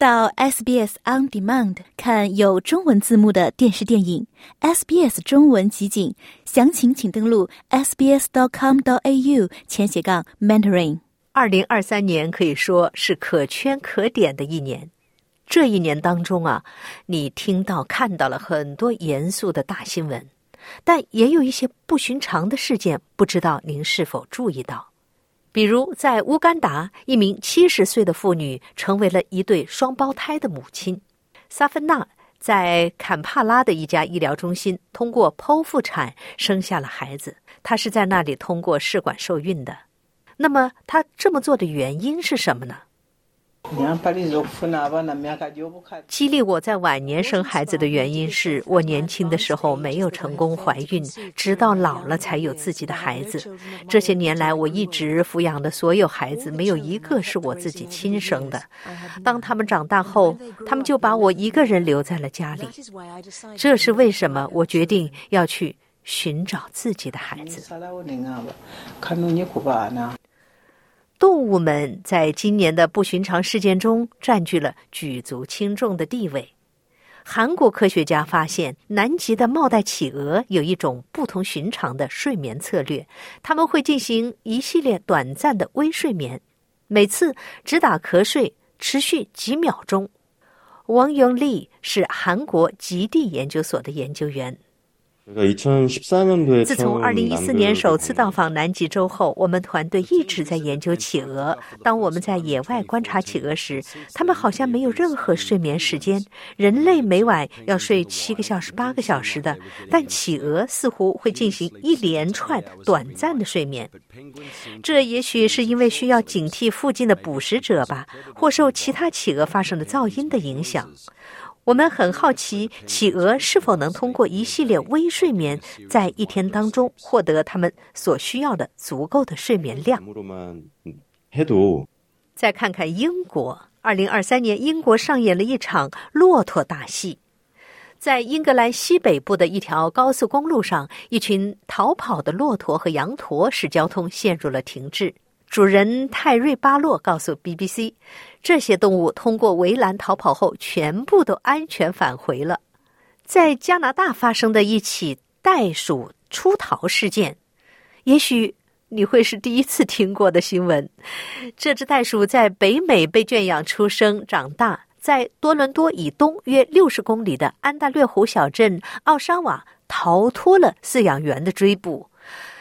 到 SBS On Demand 看有中文字幕的电视电影，SBS 中文集锦，详情请登录 sbs.com.au 前斜杠 mentoring。二零二三年可以说是可圈可点的一年。这一年当中啊，你听到看到了很多严肃的大新闻，但也有一些不寻常的事件，不知道您是否注意到？比如，在乌干达，一名七十岁的妇女成为了一对双胞胎的母亲。萨芬娜在坎帕拉的一家医疗中心通过剖腹产生下了孩子，她是在那里通过试管受孕的。那么，她这么做的原因是什么呢？激励我在晚年生孩子的原因是我年轻的时候没有成功怀孕，直到老了才有自己的孩子。这些年来，我一直抚养的所有孩子，没有一个是我自己亲生的。当他们长大后，他们就把我一个人留在了家里。这是为什么我决定要去寻找自己的孩子。动物们在今年的不寻常事件中占据了举足轻重的地位。韩国科学家发现，南极的帽带企鹅有一种不同寻常的睡眠策略，他们会进行一系列短暂的微睡眠，每次只打瞌睡，持续几秒钟。王永利是韩国极地研究所的研究员。自从二零一四年首次到访南极洲后，我们团队一直在研究企鹅。当我们在野外观察企鹅时，它们好像没有任何睡眠时间。人类每晚要睡七个小时、八个小时的，但企鹅似乎会进行一连串短暂的睡眠。这也许是因为需要警惕附近的捕食者吧，或受其他企鹅发生的噪音的影响。我们很好奇，企鹅是否能通过一系列微睡眠，在一天当中获得他们所需要的足够的睡眠量。再看看英国，二零二三年，英国上演了一场骆驼大戏。在英格兰西北部的一条高速公路上，一群逃跑的骆驼和羊驼使交通陷入了停滞。主人泰瑞巴洛告诉 BBC，这些动物通过围栏逃跑后，全部都安全返回了。在加拿大发生的一起袋鼠出逃事件，也许你会是第一次听过的新闻。这只袋鼠在北美被圈养出生、长大，在多伦多以东约六十公里的安大略湖小镇奥沙瓦逃脱了饲养员的追捕，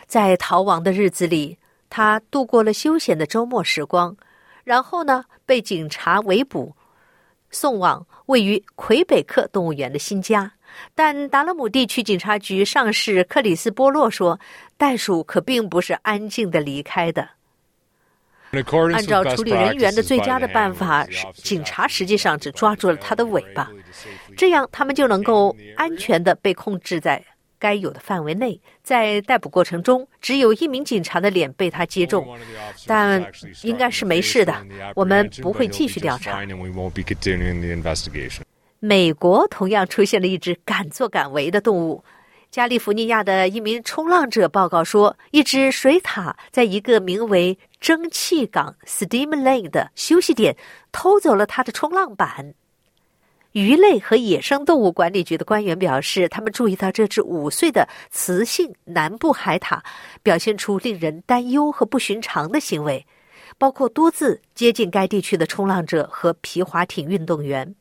在逃亡的日子里。他度过了休闲的周末时光，然后呢，被警察围捕，送往位于魁北克动物园的新家。但达勒姆地区警察局上士克里斯波洛说，袋鼠可并不是安静的离开的。按照处理人员的最佳的办法，警察实际上只抓住了它的尾巴，这样他们就能够安全的被控制在。该有的范围内，在逮捕过程中，只有一名警察的脸被他击中，但应该是没事的。我们不会继续调查。美国同样出现了一只敢作敢为的动物。加利福尼亚的一名冲浪者报告说，一只水獭在一个名为“蒸汽港 ”（Steam Lane） 的休息点偷走了他的冲浪板。鱼类和野生动物管理局的官员表示，他们注意到这只五岁的雌性南部海獭表现出令人担忧和不寻常的行为，包括多次接近该地区的冲浪者和皮划艇运动员。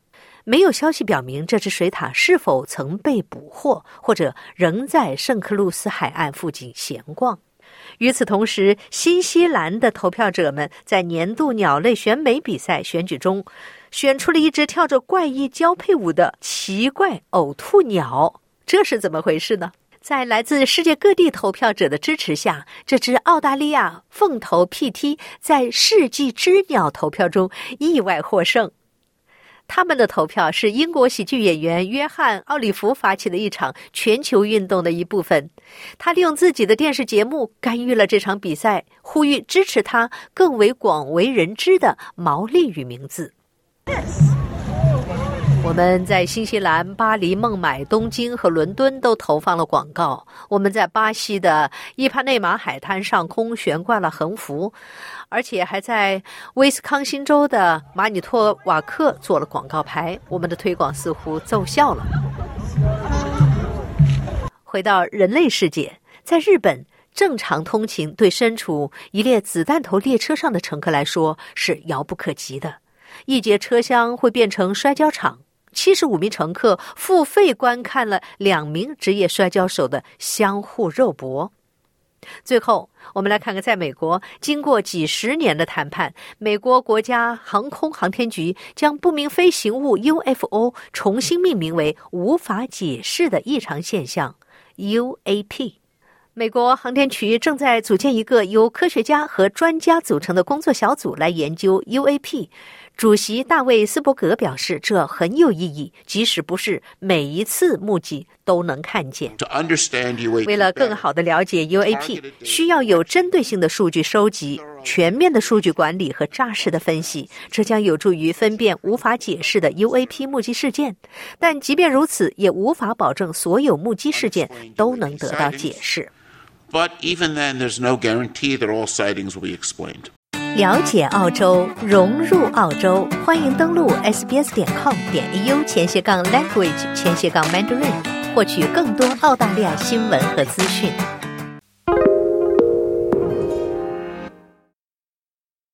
没有消息表明这只水獭是否曾被捕获，或者仍在圣克鲁斯海岸附近闲逛。与此同时，新西兰的投票者们在年度鸟类选美比赛选举中。选出了一只跳着怪异交配舞的奇怪呕吐鸟，这是怎么回事呢？在来自世界各地投票者的支持下，这只澳大利亚凤头 PT 在世纪之鸟投票中意外获胜。他们的投票是英国喜剧演员约翰·奥利弗发起的一场全球运动的一部分。他利用自己的电视节目干预了这场比赛，呼吁支持他更为广为人知的毛利语名字。我们在新西兰、巴黎、孟买、东京和伦敦都投放了广告。我们在巴西的伊帕内马海滩上空悬挂了横幅，而且还在威斯康星州的马尼托瓦克做了广告牌。我们的推广似乎奏效了。回到人类世界，在日本，正常通勤对身处一列子弹头列车上的乘客来说是遥不可及的。一节车厢会变成摔跤场。七十五名乘客付费观看了两名职业摔跤手的相互肉搏。最后，我们来看看，在美国，经过几十年的谈判，美国国家航空航天局将不明飞行物 UFO 重新命名为“无法解释的异常现象 ”（UAP）。美国航天局正在组建一个由科学家和专家组成的工作小组来研究 UAP。主席大卫斯伯格表示，这很有意义，即使不是每一次目击都能看见。为了更好的了解 UAP，需要有针对性的数据收集、全面的数据管理和扎实的分析，这将有助于分辨无法解释的 UAP 目击事件。但即便如此，也无法保证所有目击事件都能得到解释。But even then, there's no guarantee that all sightings will be explained. 了解澳洲，融入澳洲，欢迎登录 sbs 点 com 点 au 前斜杠 language 前斜杠 mandarin，获取更多澳大利亚新闻和资讯。